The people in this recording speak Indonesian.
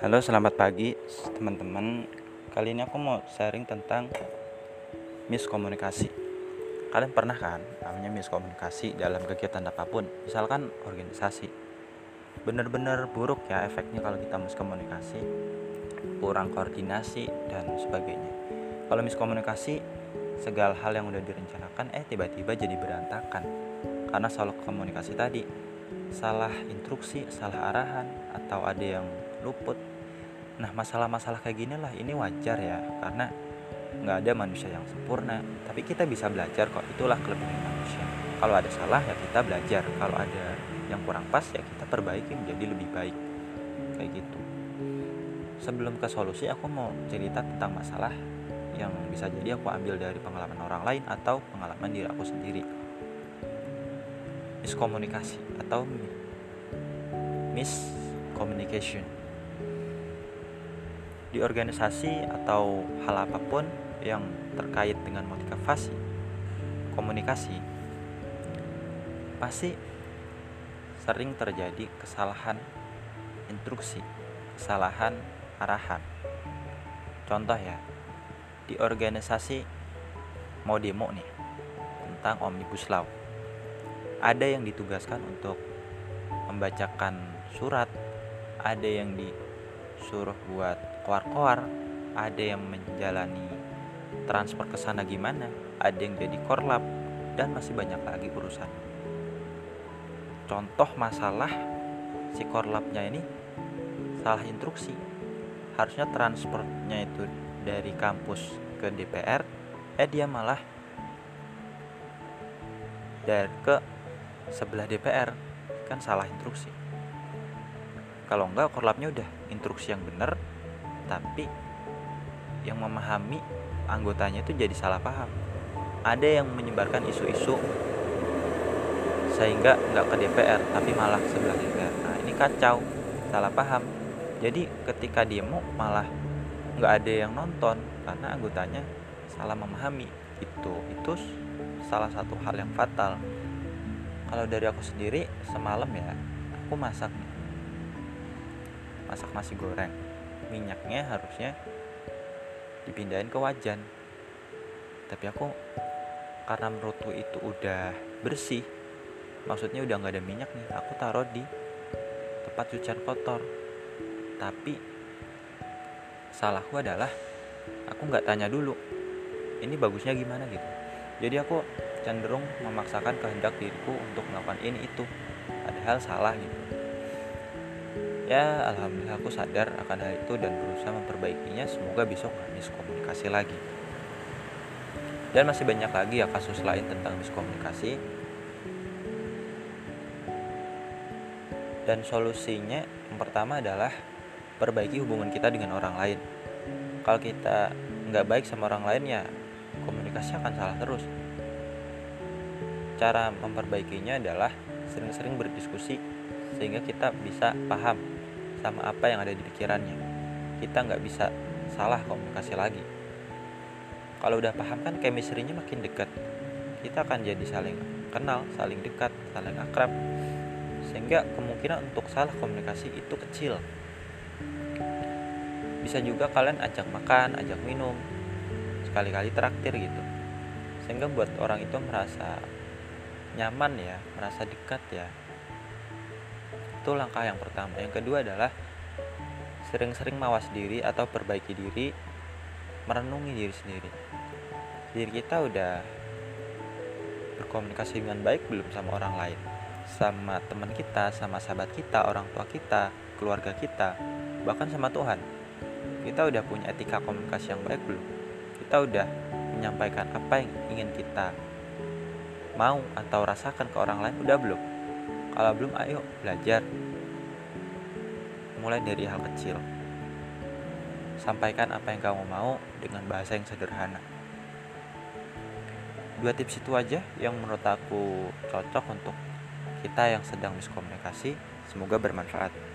Halo, selamat pagi teman-teman. Kali ini aku mau sharing tentang miskomunikasi. Kalian pernah kan namanya miskomunikasi dalam kegiatan apa pun, misalkan organisasi. Bener-bener buruk ya efeknya kalau kita miskomunikasi, kurang koordinasi dan sebagainya. Kalau miskomunikasi, segala hal yang udah direncanakan eh tiba-tiba jadi berantakan karena soal komunikasi tadi salah instruksi, salah arahan atau ada yang luput. Nah masalah-masalah kayak gini lah ini wajar ya karena nggak ada manusia yang sempurna. Tapi kita bisa belajar kok itulah kelebihan manusia. Kalau ada salah ya kita belajar. Kalau ada yang kurang pas ya kita perbaiki menjadi lebih baik. Kayak gitu. Sebelum ke solusi aku mau cerita tentang masalah yang bisa jadi aku ambil dari pengalaman orang lain atau pengalaman diri aku sendiri. Miskomunikasi atau miscommunication di organisasi atau hal apa pun yang terkait dengan motivasi komunikasi pasti sering terjadi kesalahan instruksi, kesalahan arahan. Contoh ya, di organisasi mau demo nih tentang Omnibus Law. Ada yang ditugaskan untuk membacakan surat, ada yang disuruh buat koar-koar ada yang menjalani transfer ke sana gimana ada yang jadi korlap dan masih banyak lagi urusan. Contoh masalah si korlapnya ini salah instruksi. Harusnya transfernya itu dari kampus ke DPR eh dia malah dari ke sebelah DPR kan salah instruksi. Kalau enggak korlapnya udah. Instruksi yang benar tapi yang memahami anggotanya itu jadi salah paham. Ada yang menyebarkan isu-isu sehingga nggak ke DPR tapi malah sebelah DPR nah ini kacau. Salah paham. Jadi ketika demo malah nggak ada yang nonton karena anggotanya salah memahami. Itu itu salah satu hal yang fatal. Kalau dari aku sendiri semalam ya aku masak masak nasi goreng minyaknya harusnya dipindahin ke wajan. Tapi aku karena menurutku itu udah bersih maksudnya udah nggak ada minyak nih aku taruh di tempat cucian kotor. Tapi salahku adalah aku nggak tanya dulu ini bagusnya gimana gitu. Jadi aku cenderung memaksakan kehendak diriku untuk melakukan ini itu padahal salah gitu ya alhamdulillah aku sadar akan hal itu dan berusaha memperbaikinya. Semoga besok nggak miskomunikasi lagi. Dan masih banyak lagi ya kasus lain tentang miskomunikasi. Dan solusinya yang pertama adalah perbaiki hubungan kita dengan orang lain. Kalau kita nggak baik sama orang lain ya komunikasi akan salah terus. Cara memperbaikinya adalah sering-sering berdiskusi sehingga kita bisa paham sama apa yang ada di pikirannya. Kita nggak bisa salah komunikasi lagi. Kalau udah paham kan chemistry-nya makin dekat. Kita akan jadi saling kenal saling dekat saling akrab. Sehingga kemungkinan untuk salah komunikasi itu kecil. Bisa juga kalian ajak makan ajak minum sekali-kali traktir gitu. Sehingga buat orang itu merasa nyaman ya merasa dekat ya itu langkah yang pertama. Yang kedua adalah sering-sering mawas diri atau perbaiki diri merenungi diri sendiri. Diri kita udah berkomunikasi dengan baik belum sama orang lain? Sama teman kita sama sahabat kita orang tua kita keluarga kita bahkan sama Tuhan. Kita udah punya etika komunikasi yang baik belum? Kita udah menyampaikan apa yang ingin kita mau atau rasakan ke orang lain udah belum? Kalau belum, ayo belajar. Mulai dari hal kecil. Sampaikan apa yang kamu mau dengan bahasa yang sederhana. Dua tips itu aja yang menurut aku cocok untuk kita yang sedang miskomunikasi. Semoga bermanfaat.